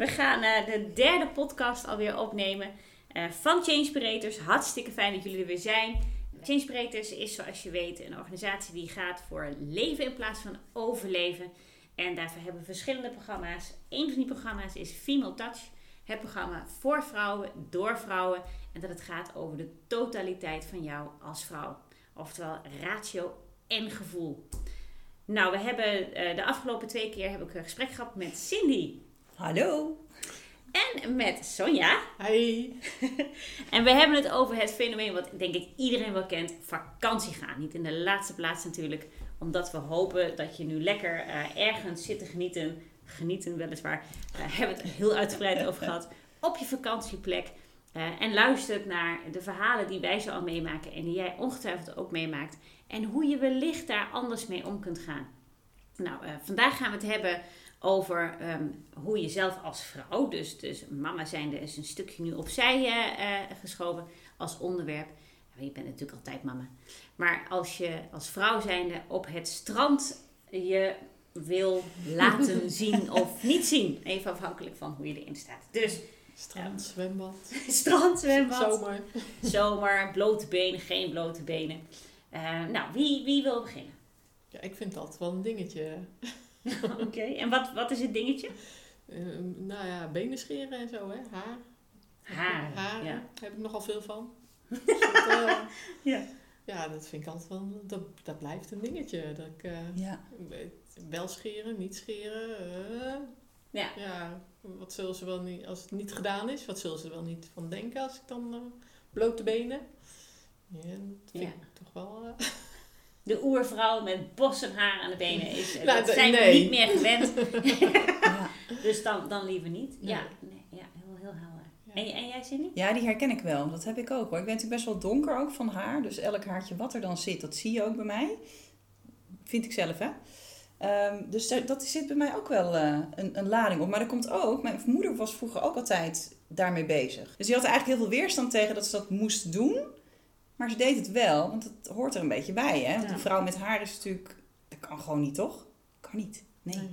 We gaan uh, de derde podcast alweer opnemen uh, van Changespirators. Hartstikke fijn dat jullie er weer zijn. Changespirators is zoals je weet een organisatie die gaat voor leven in plaats van overleven. En daarvoor hebben we verschillende programma's. Een van die programma's is Female Touch. Het programma voor vrouwen, door vrouwen. En dat het gaat over de totaliteit van jou als vrouw. Oftewel ratio en gevoel. Nou, we hebben uh, de afgelopen twee keer heb ik een gesprek gehad met Cindy. Hallo. En met Sonja. Hi. en we hebben het over het fenomeen wat denk ik iedereen wel kent: vakantie gaan. Niet in de laatste plaats natuurlijk, omdat we hopen dat je nu lekker uh, ergens zit te genieten. Genieten weliswaar. Daar uh, hebben we het heel uitgebreid over gehad. Op je vakantieplek. Uh, en luistert naar de verhalen die wij zo al meemaken en die jij ongetwijfeld ook meemaakt. En hoe je wellicht daar anders mee om kunt gaan. Nou, vandaag gaan we het hebben over um, hoe je zelf als vrouw, dus, dus mama zijnde is een stukje nu opzij uh, geschoven als onderwerp. Je bent natuurlijk altijd mama. Maar als je als vrouw zijnde op het strand je wil laten zien of niet zien. Even afhankelijk van hoe je erin staat. Dus Strand, zwembad. Strand, zwembad. Zomer. Zomer, blote benen, geen blote benen. Uh, nou, wie, wie wil beginnen? Ja, ik vind dat wel een dingetje. Oké, okay. en wat, wat is het dingetje? Uh, nou ja, benen scheren en zo, hè. Haar. Haar, Haar ja. heb ik nogal veel van. Dus dat, uh, ja. ja, dat vind ik altijd wel... Dat, dat blijft een dingetje. Dat ik, ja. wel scheren, niet scheren. ja. ja. Wat zullen ze wel niet... Als het niet gedaan is, wat zullen ze er wel niet van denken als ik dan blote benen... Ja, dat vind Ja. ik toch wel... De oervrouw met bossen haar aan de benen is. Nou, dat de- zijn we niet meer gewend. Ja. dus dan, dan liever niet. Nee. Ja, nee, ja heel, heel helder. Ja. En, en jij, Cindy? ja, die herken ik wel. Dat heb ik ook hoor. Ik ben natuurlijk best wel donker ook van haar. Dus elk haartje wat er dan zit, dat zie je ook bij mij. Vind ik zelf, hè. Ehm, dus daar- dat zit bij mij ook wel eh, een, een lading op. Maar dat komt ook, mijn moeder was vroeger ook altijd daarmee bezig. Dus die had er eigenlijk heel veel weerstand tegen dat ze dat moest doen. Maar ze deed het wel, want het hoort er een beetje bij, hè. Want Ja. een vrouw met haar is natuurlijk... Dat kan gewoon niet, toch? Kan niet. Nee.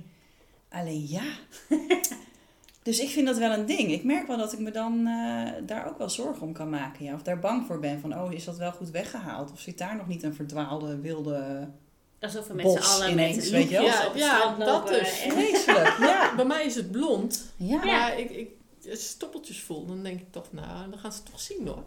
Alleen ja. dus ik vind dat wel een ding. Ik merk wel dat ik me dan eh, daar ook wel zorgen om kan maken. Ja. Of daar bang voor ben. Van, oh, is dat wel goed weggehaald? Of zit daar nog niet een verdwaalde, wilde... Alsof we met Bos z'n allen ineens, met weet je Ja, ja, dat lopen. dus. Vreselijk, ja. Bij mij is het blond. Ja. Maar ik, ik, als je stoppeltjes voel, dan denk ik toch, nou, dan gaan ze het toch zien hoor.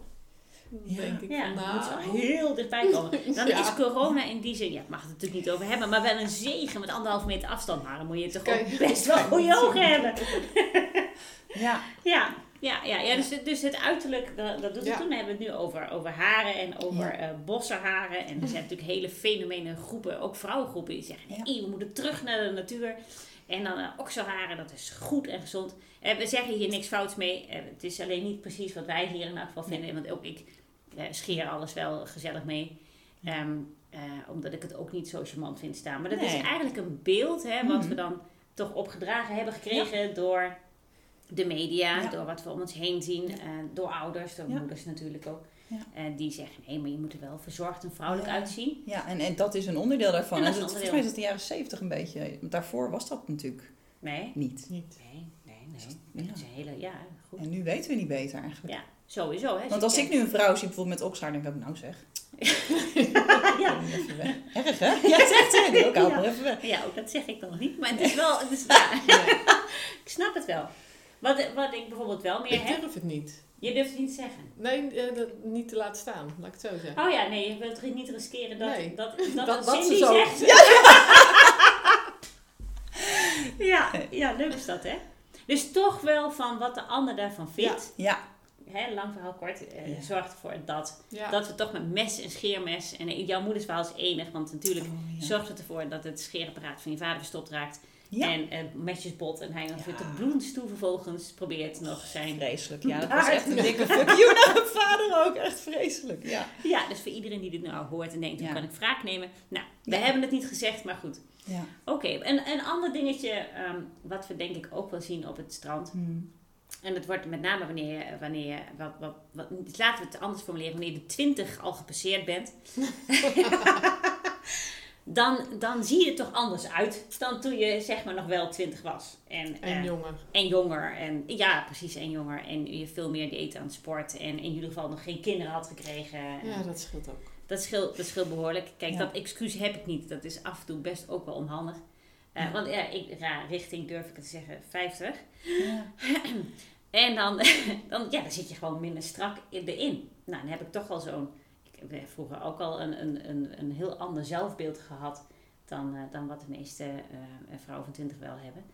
Ja. denk ik Ja, moet nou... heel dichtbij komen. Dan Ja. is corona in die zin, ja, ik mag het er natuurlijk niet over hebben, maar wel een zegen met anderhalve meter afstand. Maar dan moet je toch ook best wel goede ogen hebben. Ja. Ja, ja, ja, ja dus, dus het uiterlijk, dat, dat doet het Ja. toen. Dan hebben we het nu over, over haren en over Ja. eh bossenharen. En er zijn natuurlijk hele fenomenen groepen, ook vrouwengroepen, die zeggen, Ja. nee, we moeten terug naar de natuur. En dan uh, okselharen, dat is goed en gezond. Eh, we zeggen hier niks fouts mee. Het is alleen niet precies wat wij hier in elk geval vinden. Want ook ik eh, scheer alles wel gezellig mee. Ehm, eh, omdat ik het ook niet zo charmant vind staan. Maar dat is eigenlijk een beeld hè, wat Mhm. we dan toch opgedragen hebben gekregen door de media, Ja. door wat we om ons heen zien, eh, door ouders, door moeders natuurlijk ook. Die zeggen, nee, maar je moet er wel verzorgd en vrouwelijk uitzien. Ja, en, en dat is een onderdeel daarvan. En dat En is een volgens mij is dat de jaren zeventig een beetje. Want daarvoor was dat natuurlijk Nee, niet. Niet. nee, nee, nee. Ja. Dat is een hele, ja, goed. En nu weten we niet beter eigenlijk. Ja, sowieso. Hè. Want als ik nu een vrouw zie bijvoorbeeld met oksaar, denk ik, nou zeg. ja. Kom even weg. Erg hè? Ja, het zegt ze. Ik ook Ja. maar even weg. ja, ook dat zeg ik dan nog niet. Maar het is wel, het is, ja, ik snap het wel. Wat, wat ik bijvoorbeeld wel meer Ik heb, durf het niet. je durft het niet te zeggen. Nee, eh, dat, niet te laten staan, laat ik het zo zeggen. Oh ja, nee, je wilt niet riskeren dat, Nee. dat, dat, Dat- dat, dat ze Cindy zo- zegt. Ja, ja, leuk is dat hè. Dus toch wel van wat de ander daarvan vindt. Ja, Hè, lang verhaal kort, eh, Ja. zorgt ervoor dat, Ja. dat we toch met mes en scheermes... En eh, jouw moeders verhaal is enig, want natuurlijk Oh, ja. zorgt het ervoor dat het scheerapparaat van je vader verstopt raakt. En eh, mesjes bot en hij nog Ja. weer tot bloedens toe vervolgens probeert nog zijn... vreselijk. Ja, dat was echt een dikke fuck you naar mijn vader ook. Echt vreselijk. Ja. Ja, dus voor iedereen die dit nou hoort en denkt, hoe kan ik wraak nemen? Nou, we hebben het niet gezegd, maar goed. ja. Oké, en een ander dingetje ehm, wat we denk ik ook wel zien op het strand. Hmm. En dat wordt met name wanneer je, wanneer je wat, wat, wat, laten we het anders formuleren, wanneer je de 20 al gepasseerd bent. dan, dan zie je er toch anders uit dan toen je zeg maar nog wel 20 was. En, En eh, jonger. en jonger. En, ja, precies, en jonger. En je veel meer deed aan het sport. En in ieder geval nog geen kinderen had gekregen. Ja, dat scheelt ook. Dat scheelt, dat scheelt behoorlijk. Kijk, Ja. dat excuus heb ik niet. Dat is af en toe best ook wel onhandig. Eh, Ja. Want ja, ik, ja, richting durf ik het te zeggen, 50. Ja. En dan, dan, ja, dan zit je gewoon minder strak in- erin. Nou, dan heb ik toch wel zo'n... Ik heb vroeger ook al een, een, een, een heel ander zelfbeeld gehad... dan, eh, dan wat de meeste eh, vrouwen van 20 wel hebben.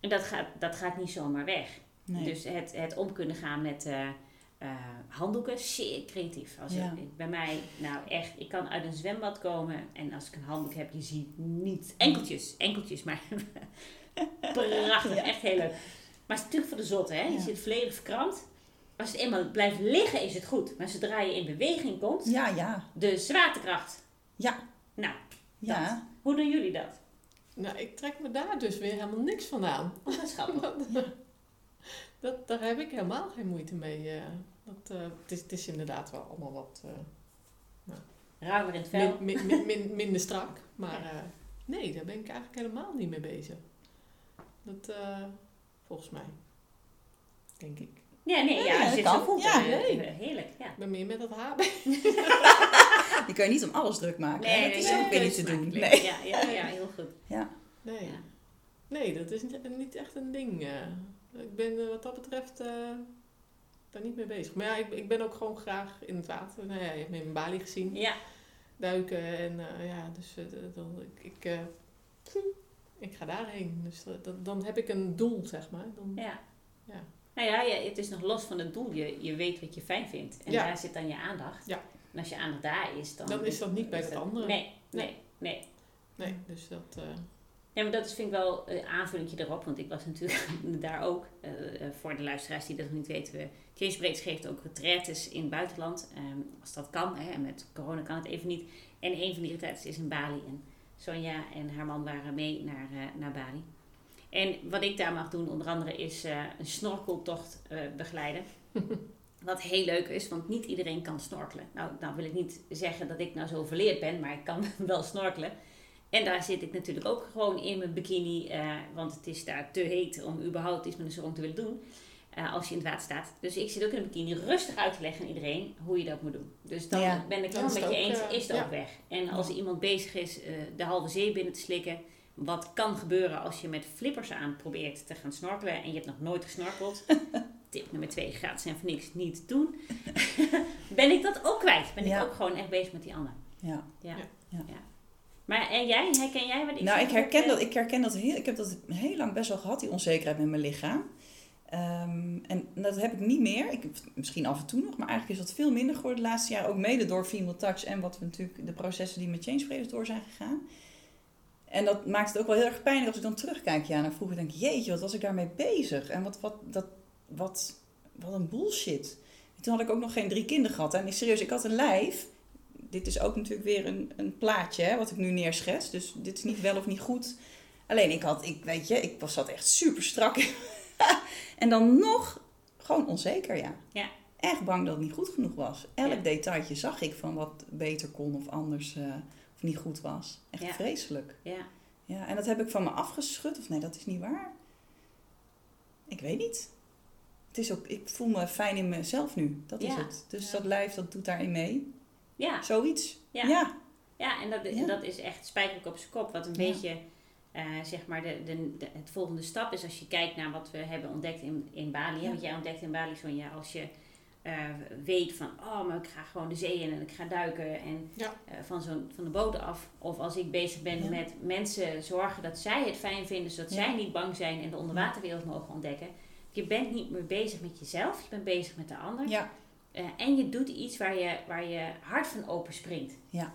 En dat gaat, dat gaat niet zomaar weg. Nee. Dus het, het om kunnen gaan met eh, handdoeken, zeer creatief. Als Ja. ik- bij mij, nou echt, ik kan uit een zwembad komen en als ik een handdoek heb, je ziet niet enkeltjes, enkeltjes, maar prachtig, Ja. echt heel leuk. Maar het is natuurlijk voor de zotte, hè? Je Ja. zit volledig verkrampt. Als het eenmaal blijft liggen, is het goed. Maar zodra je in beweging komt, ja, ja, de zwaartekracht. Ja. Nou, ja. hoe doen jullie dat? Nou, ik trek me daar dus weer helemaal niks van aan. Oh, dat is grappig. Dat, daar heb ik helemaal geen moeite mee. eh. dat, eh, het, is, het is inderdaad wel allemaal wat eh, Ruimer in het vel. min, min, min, min- minder strak. Maar eh, nee, daar ben ik eigenlijk helemaal niet mee bezig. Dat, eh, volgens mij. Denk ik. Ja, nee, Ja, ja, dat kan. zo voelt, Ja. eh, heerlijk, ja. Ik ben meer met dat haar Die kan je niet om alles druk maken. hè? dat is nee, ook weer nee, niet te doen. Nee. Ja, ja, ja, heel goed. Nee. Ja. nee, dat is niet, niet echt een ding. eh. ik ben eh, wat dat betreft eh, daar niet mee bezig. Maar ja, ik, ik ben ook gewoon graag in het water. Nou ja, je hebt me in Bali gezien. Ja, Duiken en eh, ja, dus dan, ik, ik, eh, ik ga daarheen. Dus dan, dan heb ik een doel, zeg maar. Dan, ja. Ja. Nou ja, ja, het is nog los van het doel. Je, je weet wat je fijn vindt. En Ja. daar zit dan je aandacht. Ja. En als je aandacht daar is, dan... Dan is dat niet bij het andere. Nee, nee, nee. Nee, dus dat... eh, Ja, maar dat is, vind ik wel een aanvulling erop. Want ik was natuurlijk daar ook. eh, eh, voor de luisteraars die dat nog niet weten. We, Change Breaks geeft ook retraites in het buitenland. ehm, als dat kan. Hè, en met corona kan het even niet. En een van die retraites is in Bali. En Sonja en haar man waren mee naar, eh, naar Bali. En wat ik daar mag doen, onder andere, is eh, een snorkeltocht eh, begeleiden. Wat heel leuk is, want niet iedereen kan snorkelen. Nou, nou wil ik niet zeggen dat ik nou zo verleerd ben, maar ik kan wel snorkelen. En daar zit ik natuurlijk ook gewoon in mijn bikini, eh, want het is daar te heet om überhaupt iets met een sprong te willen doen. Eh, als je in het water staat. Dus ik zit ook in een bikini rustig uit te leggen aan iedereen hoe je dat moet doen. Dus dan Ja. ben ik is met het je eens, eh, is het ja. ook weg. En als er iemand bezig is eh, de halve zee binnen te slikken, wat kan gebeuren als je met flippers aan probeert te gaan snorkelen en je hebt nog nooit gesnorkeld. Tip nummer twee, gratis en voor niks niet doen. ben ik dat ook kwijt. Ben Ja. ik ook gewoon echt bezig met die ander. Ja. Ja. Ja. ja. Maar en jij, herken jij wat ik Nou, ik herken dat, ik herken dat heel, ik heb dat heel lang best wel gehad, die onzekerheid met mijn lichaam. Ehm, en dat heb ik niet meer. Ik, misschien af en toe nog, maar eigenlijk is dat veel minder geworden de laatste jaren. Ook mede door Female Touch en wat we natuurlijk, de processen die met Change door zijn gegaan. En dat maakt het ook wel heel erg pijnlijk als ik dan terugkijk ja, naar vroeger. denk ik, jeetje, wat was ik daarmee bezig? En wat, wat, dat, wat, wat een bullshit. En toen had ik ook nog geen drie kinderen gehad. En serieus, ik had een lijf. Dit is ook natuurlijk weer een, een plaatje hè, wat ik nu neerschets. Dus dit is niet wel of niet goed. Alleen ik had, ik weet je, ik was zat echt super strak. en dan nog gewoon onzeker, ja. Ja. Echt bang dat het niet goed genoeg was. Elk Ja. detailtje zag ik van wat beter kon of anders eh, of niet goed was. Echt Ja. vreselijk. Ja. Ja, en dat heb ik van me afgeschud. Of nee, dat is niet waar. Ik weet niet. Het is ook, ik voel me fijn in mezelf nu. Dat is het. Dus dat lijf, dat doet daarin mee. Ja. Zoiets. Ja. ja. En dat, dat is echt spijkerlijk op zijn kop. Wat een beetje, eh, zeg maar, de, de, de- het volgende stap is als je kijkt naar wat we hebben ontdekt in, in Bali. hè. Want jij ontdekt in Bali, Sonja, als je eh, weet van, oh, maar ik ga gewoon de zee in en ik ga duiken en Ja. eh, van, zo'n, van de boot af. Of als ik bezig ben Ja. met mensen zorgen dat zij het fijn vinden, zodat zij niet bang zijn en de onderwaterwereld mogen ontdekken. Je bent niet meer bezig met jezelf, je bent bezig met de ander. Ja. En je doet iets waar je, waar je hart van open springt. Ja.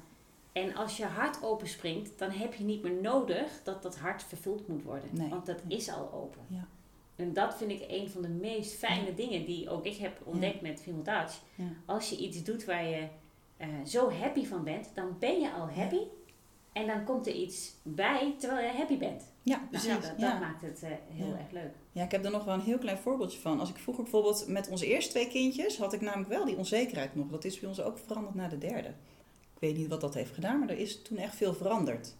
En als je hart open springt, dan heb je niet meer nodig dat dat hart vervuld moet worden. Nee. Want dat is al open. Ja. En dat vind ik een van de meest fijne dingen die ook ik heb ontdekt met Female Touch. Als je iets doet waar je eh, zo happy van bent, dan ben je al happy. En dan komt er iets bij terwijl je happy bent. Ja, Nou, precies. dat, maakt het eh, heel erg leuk. ja, ik heb er nog wel een heel klein voorbeeldje van. Als ik vroeger bijvoorbeeld met onze eerste twee kindjes, had ik namelijk wel die onzekerheid nog. Dat is bij ons ook veranderd naar de derde. Ik weet niet wat dat heeft gedaan, maar er is toen echt veel veranderd.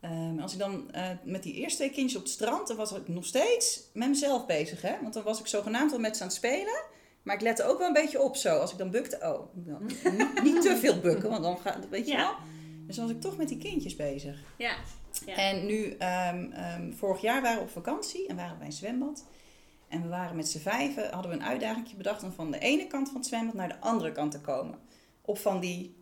Ehm, als ik dan eh, met die eerste twee kindjes op het strand, dan was ik nog steeds met mezelf bezig. Hè? Want dan was ik zogenaamd wel met ze aan het spelen. Maar ik lette ook wel een beetje op zo. Als ik dan bukte, oh, dan, niet, niet te veel bukken, want dan gaat, weet je Ja. wel. Dus dan was ik toch met die kindjes bezig. Ja. Ja. En nu, ehm, ehm, vorig jaar waren we op vakantie en waren we bij een zwembad. En we waren met z'n vijven, hadden we een uitdaging bedacht om van de ene kant van het zwembad naar de andere kant te komen. Op van die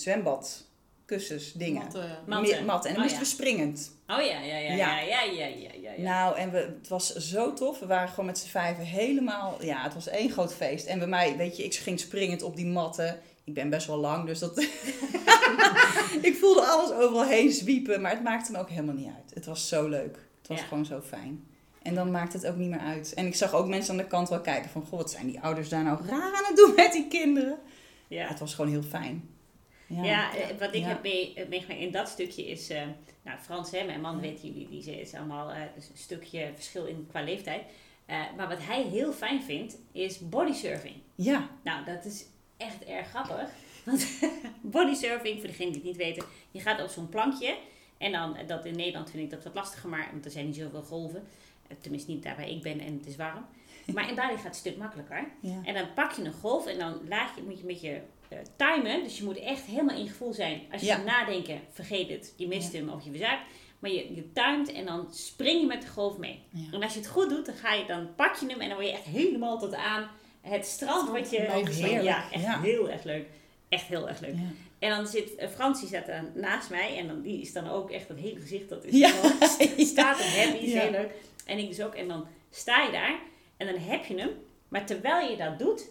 zwembadkussens dingen. Want, eh, Matten. En dan Oh, moesten ja. we springend. Oh ja, ja, ja, ja, ja, ja, ja, ja. ja. Nou, en we, het was zo tof. We waren gewoon met z'n vijven helemaal... Ja, het was één groot feest. En bij mij, weet je, ik ging springend op die matten. Ik ben best wel lang, dus dat... ik voelde alles overal heen zwiepen. Maar het maakte me ook helemaal niet uit. Het was zo leuk. Het was Ja. gewoon zo fijn. En dan maakt het ook niet meer uit. En ik zag ook mensen aan de kant wel kijken van... Goh, wat zijn die ouders daar nou raar aan het doen met die kinderen? Ja. het was gewoon heel fijn. Ja. Ja, eh, wat ik Ja. heb mee- eh, meegemaakt in dat stukje is... eh, nou, Frans, hè, mijn man, weten jullie, die is allemaal eh, een stukje verschil in qua leeftijd. Maar wat hij heel fijn vindt, is bodysurfing. Ja. Nou, dat is echt erg grappig. Want bodysurfing, voor degenen die het niet weten, je gaat op zo'n plankje. En dan, dat in Nederland vind ik dat wat lastiger, maar, want er zijn niet zoveel golven. Tenminste niet daar waar ik ben en het is warm. Maar in Bali gaat het een stuk makkelijker. ja. En dan pak je een golf en dan laat je, moet je met je eh, timen. Dus je moet echt helemaal in gevoel zijn. Als je Ja. gaat nadenken, vergeet het. Je mist Ja. hem of je verzuipt. Maar je, je timet en dan spring je met de golf mee. Ja. En als je het goed doet, dan, ga je, dan pak je hem en dan word je echt helemaal tot aan het strand. Wat je, heerlijk. Ja, echt Ja. heel erg leuk. Echt heel erg leuk. Ja. En dan zit uh, Francie staat dan naast mij en dan, die is dan ook echt dat hele gezicht dat is Ja. gewoon st- staat en happy, is Ja. heel leuk. En ik dus ook. En dan sta je daar en dan heb je hem. Maar terwijl je dat doet,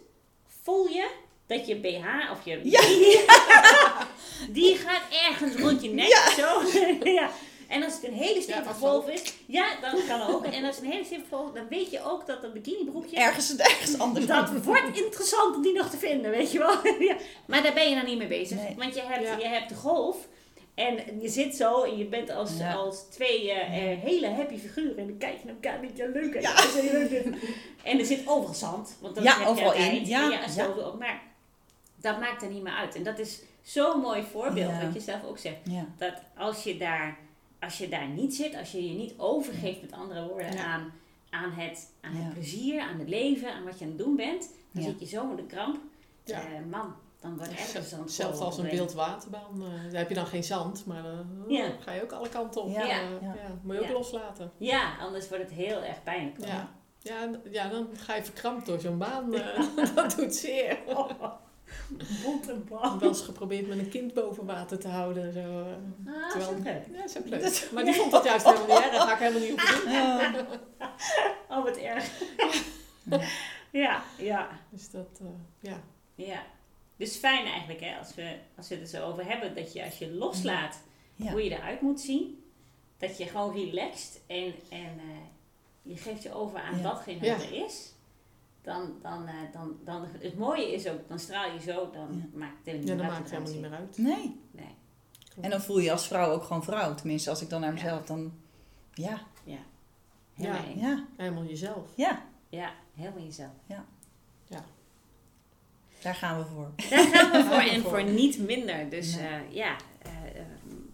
voel je dat je BH of je Ja. die gaat ergens rond je nek zo. ja. En als het een hele stevige Ja, golf is, ja, dan kan ook. En als het een hele stevige golf dan weet je ook dat dat bikinibroekje Ergens, ergens anders. dat wordt interessant om die nog te vinden, weet je wel. ja. Maar daar ben je dan niet mee bezig. Nee. Want je hebt, Ja. je hebt de golf. En je zit zo en je bent als, Ja. als twee eh, eh, hele happy figuren. En dan kijk je naar elkaar en denk je, ja, leuk. hè? Ja. En er zit overal zand. Want dat Ja, heb je overal altijd. in. Ja, en zo ja. ook. Maar dat maakt er niet meer uit. En dat is zo'n mooi voorbeeld, Ja. wat je zelf ook zegt. Ja. Dat als je daar, als je daar niet zit, als je je niet overgeeft met andere woorden Ja. aan, aan, het, aan het plezier, aan het leven, aan wat je aan het doen bent, dan zit je zo in de kramp. Ja. Eh, man, dan wordt er ergens dan Zelfs als een wildwaterbaan, eh daar heb je dan geen zand, maar dan Ja. ga je ook alle kanten op. Ja. Eh. Moet je ook loslaten. Ja, anders wordt het heel erg pijnlijk. Ja. Ja, ja, dan ga je verkrampt door zo'n baan. eh, dat doet zeer. Bont en Ik blauw. heb wel eens geprobeerd met een kind boven water te houden. Zo. Ah, Terwijl- zo leuk. ja, dat is ook leuk. Maar die vond dat juist helemaal niet erg. Daar ga ik helemaal niet op doen. Oh, wat erg. ja, ja, Dus dat, eh, ja. ja. Dus fijn eigenlijk, hè, als we, als we het er zo over hebben, dat je als je loslaat Ja. hoe je eruit moet zien, dat je gewoon relaxt en, en eh, je geeft je over aan Ja. datgene Ja. wat er is. Dan, dan, eh, dan, dan, het mooie is ook, dan straal je zo, dan maakt het helemaal ja, niet dat uit maakt hoe helemaal niet het meer uit. Nee. Nee. En dan voel je je als vrouw ook gewoon vrouw. Tenminste, als ik dan naar Ja. mezelf dan... Ja, Helemaal Ja. ja, Helemaal jezelf. ja. Ja, helemaal jezelf. Daar gaan we voor. Daar gaan we voor en voor. niet minder. Dus Nee. eh, ja, eh,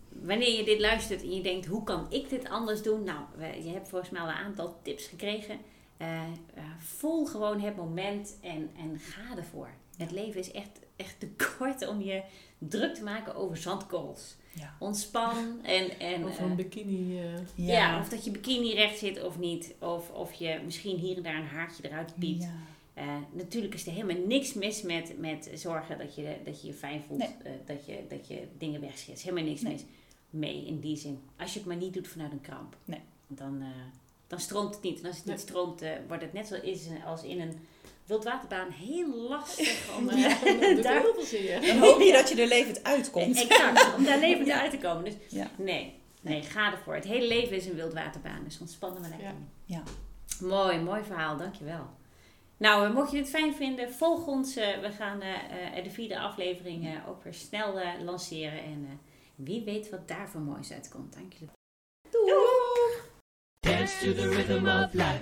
wanneer je dit luistert en je denkt, hoe kan ik dit anders doen? Nou, je hebt volgens mij al een aantal tips gekregen. Eh, eh, voel gewoon het moment en, en ga ervoor. Het leven is echt, echt te kort om je druk te maken over zandkorrels. Ja. Ontspan en... en Of eh, een bikini. eh, ja. of dat je bikini recht zit of niet. Of, of je misschien hier en daar een haartje eruit piept. Ja. Eh, natuurlijk is er helemaal niks mis met, met zorgen dat je, dat je je fijn voelt. Nee. eh, dat, je, dat je dingen wegschet. Helemaal niks Nee. mis mee in die zin. Als je het maar niet doet vanuit een kramp. Nee. Dan, eh, dan stroomt het niet. En als het niet stroomt, eh, wordt het net zoals als in een wildwaterbaan heel lastig om ja, eh, daar... heel veel. Dan hoop je dat je er levend uitkomt. Exact, om daar levend Ja. uit te komen. Dus Ja. nee, nee, ga ervoor. Het hele leven is een wildwaterbaan, dus ontspannen we lekker. Ja. Ja. Mooi, mooi verhaal, dankjewel. Nou, eh, mocht je dit fijn vinden, volg ons. eh, we gaan eh, eh, de vierde aflevering eh, ook weer snel eh, lanceren. En eh, wie weet wat daar voor moois uitkomt. Dank jullie. Doeg! Dance to the rhythm of life.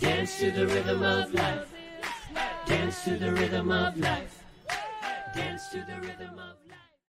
Dance to the rhythm of life. Dance to the rhythm of life. Dance to the rhythm of life.